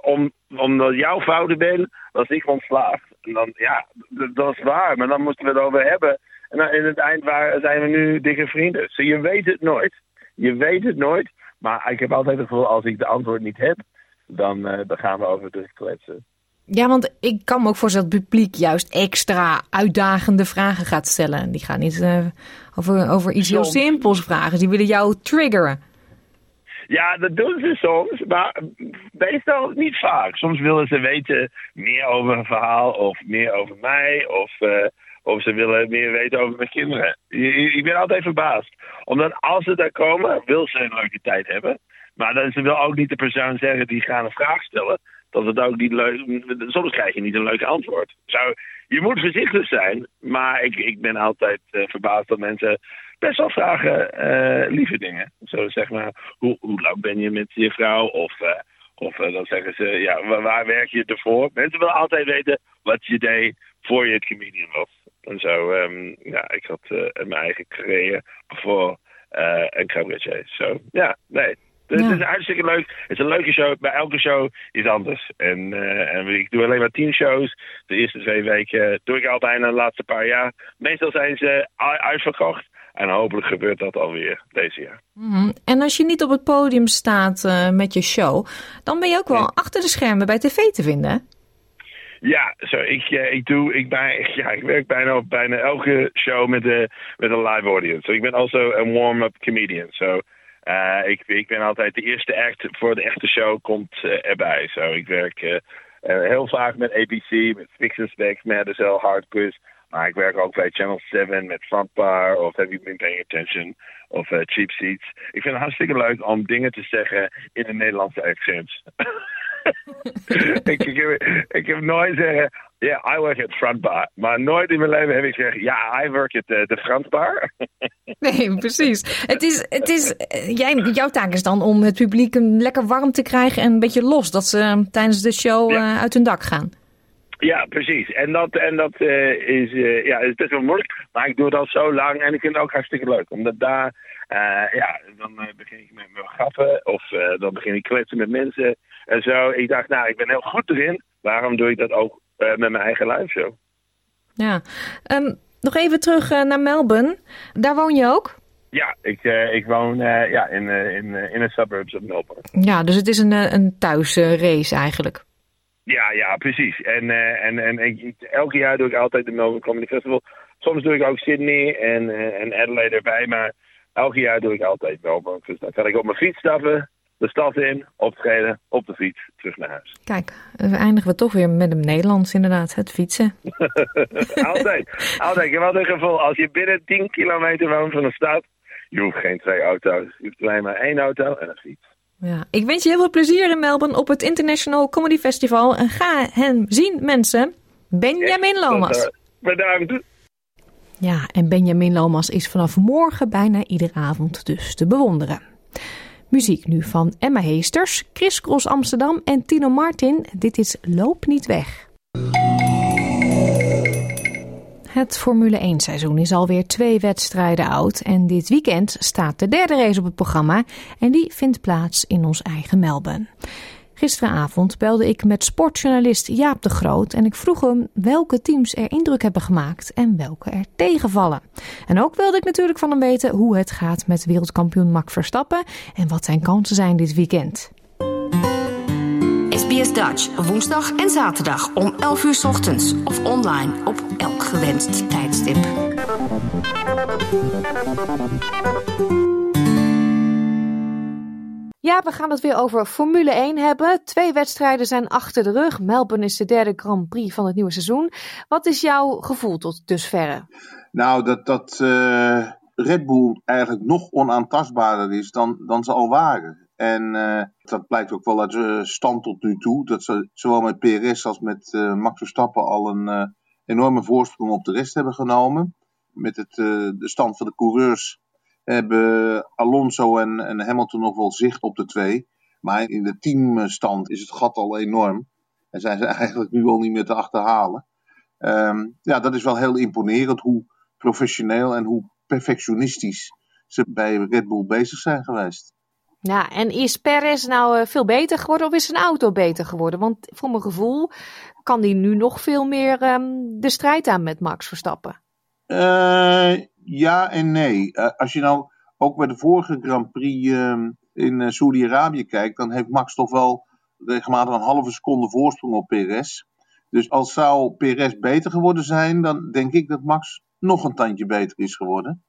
om, omdat jouw fouten ben, was ik ontslaafd. En dan, ja, dat is waar, maar dan moesten we het over hebben. En in het eind waar, zijn we nu dikke vrienden. Dus je weet het nooit. Je weet het nooit. Maar ik heb altijd het gevoel, als ik de antwoord niet heb, dan, dan gaan we over de kletsen. Ja, want ik kan me ook voorstellen dat het publiek juist extra uitdagende vragen gaat stellen. Die gaan niet uh, over, over iets heel simpels vragen. Die willen jou triggeren. Ja, dat doen ze soms, maar meestal niet vaak. Soms willen ze weten meer over een verhaal of meer over mij of, uh, of ze willen meer weten over mijn kinderen. Ik ben altijd verbaasd. Omdat als ze daar komen, wil ze een leuke tijd hebben. Maar dan, ze wil ook niet de persoon zeggen die gaan een vraag stellen. Dat het ook niet leuk Soms krijg je niet een leuk antwoord. Zo, je moet voorzichtig zijn, maar ik, ik ben altijd uh, verbaasd dat mensen best wel vragen uh, lieve dingen. Zo zeg maar, hoe, hoe lang ben je met je vrouw? Of, uh, of dan zeggen ze, ja, waar, werk je ervoor? Mensen willen altijd weten wat je deed voor je het comedian was. En zo, um, ja, ik had mijn eigen carrière voor een cabaretier. Zo, ja, nee. Het is hartstikke leuk. Het is een leuke show. Bij elke show is anders. En, uh, en ik doe alleen maar tien shows. De eerste twee weken doe ik al bijna de laatste paar jaar. Meestal zijn ze uitverkocht. En hopelijk gebeurt dat alweer deze jaar. Mm -hmm. En als je niet op het podium staat uh, met je show, dan ben je ook wel ja. achter de schermen bij tv te vinden. Ja, zo, ik, uh, ik, doe, ik, bij, ja, ik werk bijna op bijna elke show met, de, met een live audience. So, ik ben also een warm-up comedian. So, uh, ik, ik ben altijd de eerste act voor de echte show komt uh, erbij. Zo, ik werk uh, heel vaak met ABC, met Fix and Specs, Madison, Hard Quiz. Maar ik werk ook bij Channel 7 met Frontbar of Have You Been Paying Attention of Cheap Seats. Ik vind het hartstikke leuk om dingen te zeggen in een Nederlandse accent. ik, ik, heb, nooit zeggen, yeah, I work at Frontbar. Maar nooit in mijn leven heb ik gezegd, ja, I work at de, de Frontbar. nee, precies. Het is, het is, jij, jouw taak is dan om het publiek lekker warm te krijgen en een beetje los. Dat ze tijdens de show ja. uh, uit hun dak gaan. Ja, precies. En dat, en dat uh, is, uh, ja, is best wel moeilijk. Maar ik doe dat zo lang en ik vind het ook hartstikke leuk. Omdat daar, ja, dan begin ik met mijn grappen of dan begin ik kletsen met mensen en zo. Ik dacht, nou, ik ben heel goed erin. Waarom doe ik dat ook met mijn eigen live show? Ja. Um, nog even terug uh, naar Melbourne. Daar woon je ook? Ja, ik, uh, ik woon ja, in, in, in de suburbs of Melbourne. Ja, dus het is een, een thuisrace eigenlijk. Ja, ja, precies. En, en, en ik, elke jaar doe ik altijd de Melbourne Comedy Festival. Soms doe ik ook Sydney en, en Adelaide erbij, maar elke jaar doe ik altijd Melbourne. Dus dan kan ik op mijn fiets stappen, de stad in, optreden, op de fiets, terug naar huis. Kijk, we eindigen we toch weer met een Nederlands inderdaad, het fietsen. altijd, altijd. Heb altijd het gevoel, als je binnen 10 kilometer woont van een stad, je hoeft geen twee auto's. Je hoeft alleen maar één auto en een fiets. Ja, ik wens je heel veel plezier in Melbourne op het International Comedy Festival. En ga hem zien, mensen. Benjamin Lomas. Uh, bedankt. Ja, en Benjamin Lomas is vanaf morgen bijna iedere avond dus te bewonderen. Muziek nu van Emma Heesters, Chris Cross Amsterdam en Tino Martin. Dit is Loop niet weg. Het Formule 1 seizoen is alweer twee wedstrijden oud en dit weekend staat de derde race op het programma en die vindt plaats in ons eigen Melbourne. Gisteravond belde ik met sportjournalist Jaap de Groot en ik vroeg hem welke teams er indruk hebben gemaakt en welke er tegenvallen. En ook wilde ik natuurlijk van hem weten hoe het gaat met wereldkampioen Max Verstappen en wat zijn kansen zijn dit weekend. SBS Dutch, woensdag en zaterdag om 11 uur ochtends of online op elk gewenst tijdstip. Ja, we gaan het weer over Formule 1 hebben. Twee wedstrijden zijn achter de rug. Melbourne is de derde Grand Prix van het nieuwe seizoen. Wat is jouw gevoel tot dusverre? Nou, dat, dat uh, Red Bull eigenlijk nog onaantastbaarder is dan, dan ze al waren. En uh, dat blijkt ook wel uit de stand tot nu toe. Dat ze zowel met PRS als met uh, Max Verstappen al een enorme voorsprong op de rest hebben genomen. Met het, de stand van de coureurs hebben Alonso en, en Hamilton nog wel zicht op de twee. Maar in de teamstand is het gat al enorm. En zijn ze eigenlijk nu al niet meer te achterhalen. Um, ja, dat is wel heel imponerend hoe professioneel en hoe perfectionistisch ze bij Red Bull bezig zijn geweest. Ja, en is Perez nou veel beter geworden of is zijn auto beter geworden? Want voor mijn gevoel kan die nu nog veel meer um, de strijd aan met Max Verstappen. Uh, ja en nee. Uh, als je nou ook bij de vorige Grand Prix uh, in uh, Saudi-Arabië kijkt, dan heeft Max toch wel regelmatig een halve seconde voorsprong op PRS. Dus als zou PRS beter geworden zijn, dan denk ik dat Max nog een tandje beter is geworden.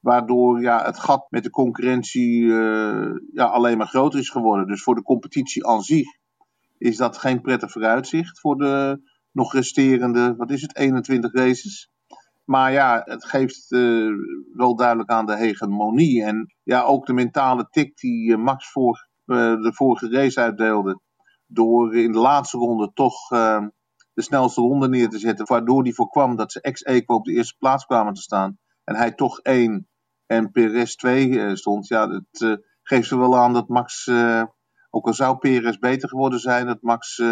Waardoor ja, het gat met de concurrentie ja, alleen maar groter is geworden. Dus voor de competitie aan zich is dat geen prettig vooruitzicht voor de nog resterende, wat is het, 21 races. Maar ja, het geeft uh, wel duidelijk aan de hegemonie. En ja, ook de mentale tik die Max voor uh, de vorige race uitdeelde. Door in de laatste ronde toch de snelste ronde neer te zetten. Waardoor hij voorkwam dat ze ex-equo op de eerste plaats kwamen te staan. En hij toch één en Perez 2 stond. Ja, het geeft er wel aan dat Max, ook al zou Perez beter geworden zijn, dat Max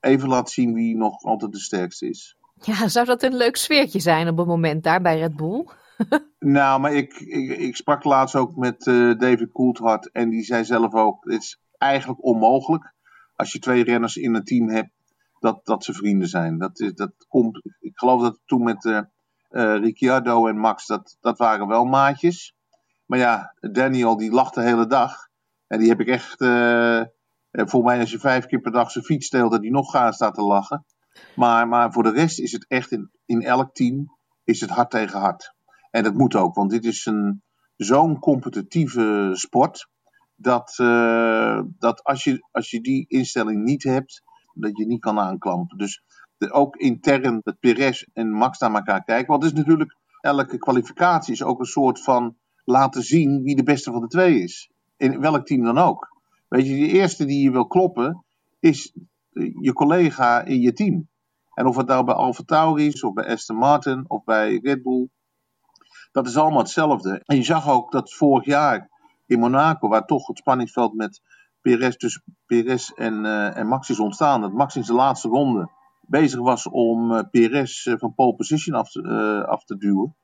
even laat zien wie nog altijd de sterkste is. Ja, zou dat een leuk sfeertje zijn op het moment daar bij Red Bull? nou, maar ik, ik, ik, sprak laatst ook met uh, David Coulthard en die zei zelf ook, het is eigenlijk onmogelijk als je twee renners in een team hebt, dat, dat ze vrienden zijn. Dat, is, dat komt, ik geloof dat toen met uh, uh, Ricciardo en Max, dat, dat waren wel maatjes. Maar ja, Daniel die lacht de hele dag. En die heb ik echt, voor mij als je vijf keer per dag zijn fiets steelt, dat hij nog gaat staat te lachen. Maar, maar voor de rest is het echt in, in elk team is het hard tegen hard. En dat moet ook, want dit is zo'n competitieve sport. Dat, uh, dat als, je, als je die instelling niet hebt, dat je niet kan aanklampen. Dus ook intern dat Perez en Max naar elkaar kijken. Want het is natuurlijk, elke kwalificatie is ook een soort van laten zien wie de beste van de twee is. In welk team dan ook. Weet je, de eerste die je wil kloppen, is je collega in je team. En of het nou bij Alfa Tauri is, of bij Aston Martin, of bij Red Bull. Dat is allemaal hetzelfde. En je zag ook dat vorig jaar in Monaco, waar toch het spanningsveld met Perez, tussen Perez en, uh, en Max is ontstaan. Dat Max in zijn laatste ronde bezig was om uh, Perez uh, van pole position af te, af te duwen.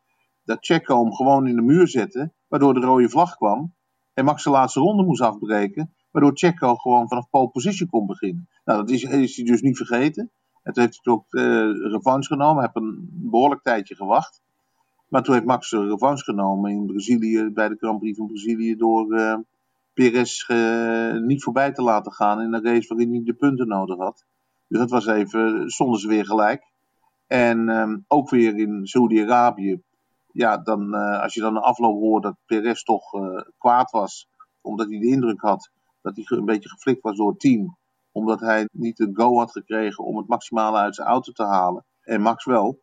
Dat Checo hem gewoon in de muur zette, waardoor de rode vlag kwam. En Max de laatste ronde moest afbreken. Waardoor Checo gewoon vanaf pole position kon beginnen. Nou, dat is, is hij dus niet vergeten. En toen heeft hij ook uh, revanche genomen. Hij heeft een behoorlijk tijdje gewacht. Maar toen heeft Max revanche genomen in Brazilië, bij de Grand Prix van Brazilië, door uh, Perez uh, niet voorbij te laten gaan in een race waarin hij de punten nodig had. Dus dat was even, stonden ze weer gelijk. En um, ook weer in Saudi-Arabië, ja, dan, als je dan een afloop hoort dat Perez toch kwaad was, omdat hij de indruk had dat hij een beetje geflikt was door het team. Omdat hij niet de go had gekregen om het maximale uit zijn auto te halen. En Max wel.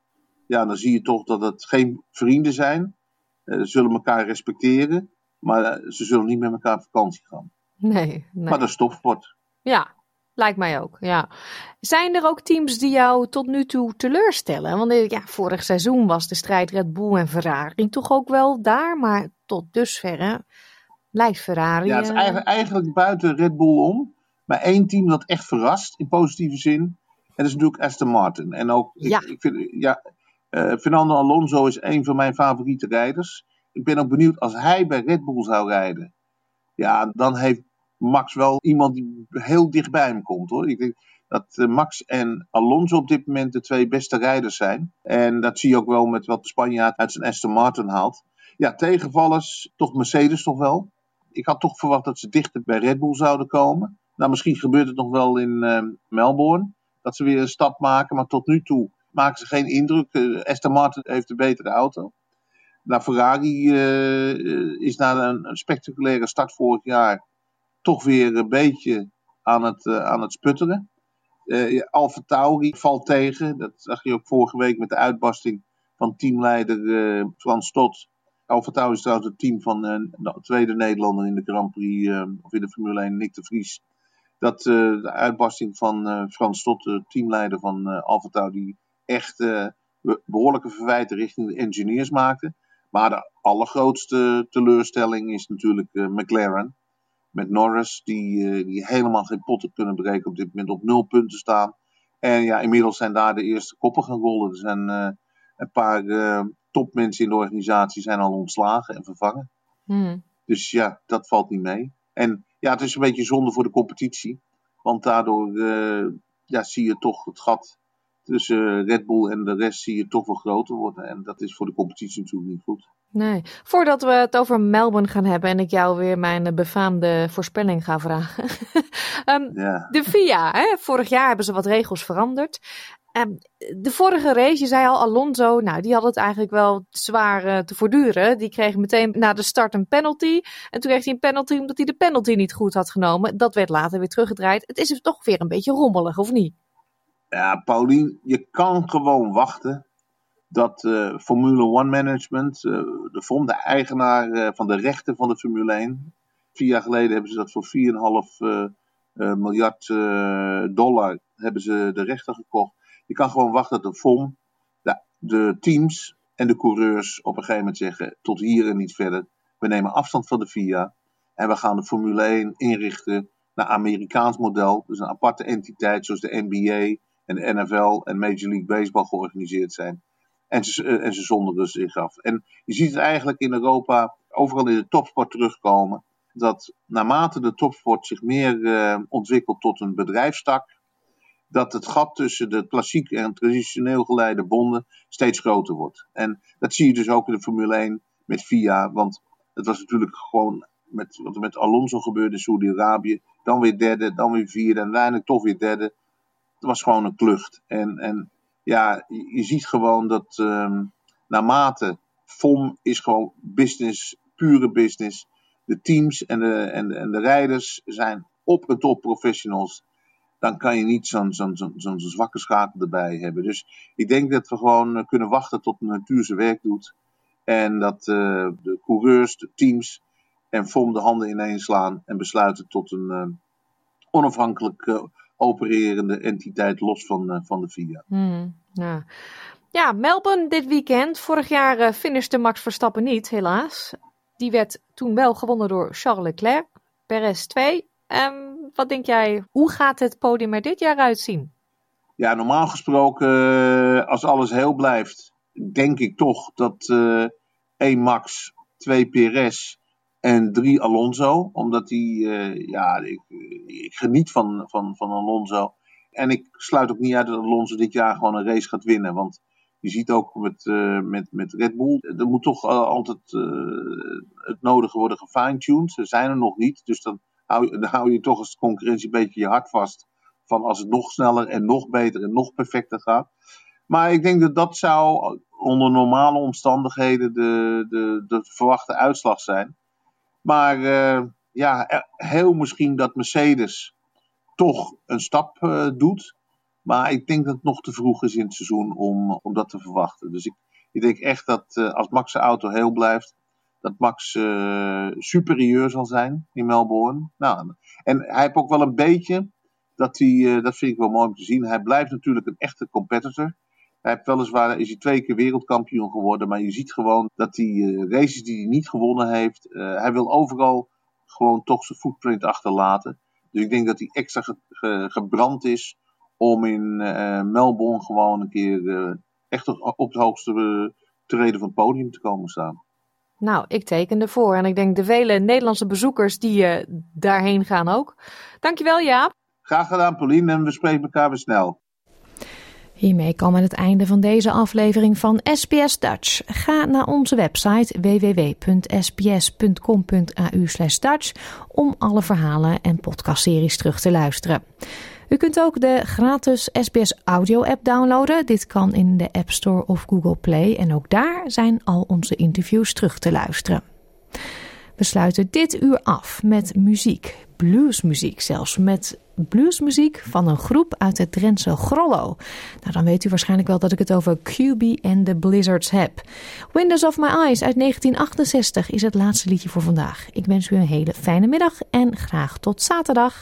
Ja, dan zie je toch dat het geen vrienden zijn. Ze zullen elkaar respecteren. Maar ze zullen niet met elkaar op vakantie gaan. Nee, nee. Maar dat is topsport. Ja, lijkt mij ook. Ja. Zijn er ook teams die jou tot nu toe teleurstellen? Want ja, vorig seizoen was de strijd Red Bull en Ferrari toch ook wel daar. Maar tot dusverre lijkt Ferrari... Ja, het is eigenlijk, eigenlijk buiten Red Bull om. Maar één team dat echt verrast, in positieve zin. En dat is natuurlijk Aston Martin. En ook, ik, ja. ik vind, ja, uh, Fernando Alonso is een van mijn favoriete rijders. Ik ben ook benieuwd als hij bij Red Bull zou rijden. Ja, dan heeft Max wel iemand die heel dichtbij hem komt hoor. Ik denk dat uh, Max en Alonso op dit moment de twee beste rijders zijn. En dat zie je ook wel met wat de Spanjaard uit zijn Aston Martin haalt. Ja, tegenvallers, toch Mercedes toch wel. Ik had toch verwacht dat ze dichter bij Red Bull zouden komen. Nou, misschien gebeurt het nog wel in uh, Melbourne. Dat ze weer een stap maken. Maar tot nu toe maken ze geen indruk. Uh, Aston Martin heeft een betere auto. Nou, Ferrari uh, is na een, een, spectaculaire start vorig jaar toch weer een beetje aan het, aan het sputteren. Uh, Alfa Tauri valt tegen. Dat zag je ook vorige week met de uitbarsting van teamleider Frans Stott. Alfa Tauri is trouwens het team van de tweede Nederlander in de Grand Prix, of in de Formule 1, Nick de Vries dat uh, de uitbarsting van uh, Frans Stott, de teamleider van uh, Alfa Tauri, die echt behoorlijke verwijten richting de engineers maakte. Maar de allergrootste teleurstelling is natuurlijk McLaren. Met Norris, die, die helemaal geen potten kunnen breken op dit moment op nul punten staan. En ja, inmiddels zijn daar de eerste koppen gaan rollen. Er zijn een paar topmensen in de organisatie zijn al ontslagen en vervangen. Hmm. Dus ja, dat valt niet mee. En ja, het is een beetje zonde voor de competitie. Want daardoor uh, ja, zie je toch het gat tussen Red Bull en de rest zie je toch wel groter worden. En dat is voor de competitie natuurlijk niet goed. Nee. Voordat we het over Melbourne gaan hebben en ik jou weer mijn befaamde voorspelling ga vragen. um, ja. De FIA, hè? vorig jaar hebben ze wat regels veranderd. Um, de vorige race, je zei al, Alonso, nou, die had het eigenlijk wel zwaar uh, te voortduren. Die kreeg meteen na de start een penalty. En toen kreeg hij een penalty omdat hij de penalty niet goed had genomen. Dat werd later weer teruggedraaid. Het is toch weer een beetje rommelig, of niet? Ja, Paulien, je kan gewoon wachten dat uh, Formule 1 Management, uh, de FOM, de eigenaar van de rechten van de Formule 1, vier jaar geleden hebben ze dat voor 4,5 miljard dollar hebben ze de rechten gekocht. Je kan gewoon wachten dat de FOM, de, teams en de coureurs op een gegeven moment zeggen: tot hier en niet verder. We nemen afstand van de FIA en we gaan de Formule 1 inrichten naar Amerikaans model. Dus een aparte entiteit zoals de NBA en de NFL en Major League Baseball georganiseerd zijn. En ze, eh, en ze zonderen zich af. En je ziet het eigenlijk in Europa overal in de topsport terugkomen. Dat naarmate de topsport zich meer uh, ontwikkelt tot een bedrijfstak, dat het gat tussen de klassiek en traditioneel geleide bonden steeds groter wordt. En dat zie je dus ook in de Formule 1 met FIA. Want het was natuurlijk gewoon met wat er met Alonso gebeurde in Saudi-Arabië. Dan weer derde, dan weer vierde en uiteindelijk toch weer derde. Het was gewoon een klucht. En, en ja, je, ziet gewoon dat um, naarmate FOM is gewoon business, pure business. De teams en de, en, en de rijders zijn op en top professionals. Dan kan je niet zo'n zwakke schakel erbij hebben. Dus ik denk dat we gewoon eh, kunnen wachten tot de natuur zijn werk doet. En dat uh, de coureurs, de teams en FOM de handen ineens slaan en besluiten tot een uh, onafhankelijk opererende entiteit los van, van de FIA. Hmm, ja. ja, Melbourne dit weekend. Vorig jaar finishte Max Verstappen niet, helaas. Die werd toen wel gewonnen door Charles Leclerc. Perez 2. Um, wat denk jij, hoe gaat het podium er dit jaar uitzien? Ja, normaal gesproken, als alles heel blijft, denk ik toch dat uh, 1 Max, 2 Perez en drie Alonso, omdat hij, uh, ja, ik, ik, geniet van, van, van Alonso. En ik sluit ook niet uit dat Alonso dit jaar gewoon een race gaat winnen. Want je ziet ook met, met, met Red Bull, er moet toch altijd het nodige worden gefine-tuned. Ze zijn er nog niet, dus dan dan hou je toch als concurrentie een beetje je hart vast. Van als het nog sneller en nog beter en nog perfecter gaat. Maar ik denk dat dat zou onder normale omstandigheden de, de, de verwachte uitslag zijn. Maar uh, ja, heel misschien dat Mercedes toch een stap uh, doet. Maar ik denk dat het nog te vroeg is in het seizoen om, om dat te verwachten. Dus ik, ik denk echt dat uh, als Max' auto heel blijft, dat Max superieur zal zijn in Melbourne. Nou, en hij heeft ook wel een beetje, dat, hij, dat vind ik wel mooi om te zien, hij blijft natuurlijk een echte competitor. Hij heeft weliswaar is hij twee keer wereldkampioen geworden, maar je ziet gewoon dat die uh, races die hij niet gewonnen heeft, hij wil overal gewoon toch zijn footprint achterlaten. Dus ik denk dat hij extra ge ge gebrand is om in Melbourne gewoon een keer echt op het hoogste treden van het podium te komen staan. Nou, ik teken ervoor. En ik denk de vele Nederlandse bezoekers die daarheen gaan ook. Dankjewel Jaap. Graag gedaan Pauline en we spreken elkaar weer snel. Hiermee komen we aan het einde van deze aflevering van SBS Dutch. Ga naar onze website www.sbs.com.au Dutch om alle verhalen en podcastseries terug te luisteren. U kunt ook de gratis SBS Audio app downloaden. Dit kan in de App Store of Google Play en ook daar zijn al onze interviews terug te luisteren. We sluiten dit uur af met muziek, bluesmuziek zelfs, met bluesmuziek van een groep uit het Drentse Grollo. Nou, dan weet u waarschijnlijk wel dat ik het over QB and the Blizzards heb. Windows of My Eyes uit 1968 is het laatste liedje voor vandaag. Ik wens u een hele fijne middag en graag tot zaterdag.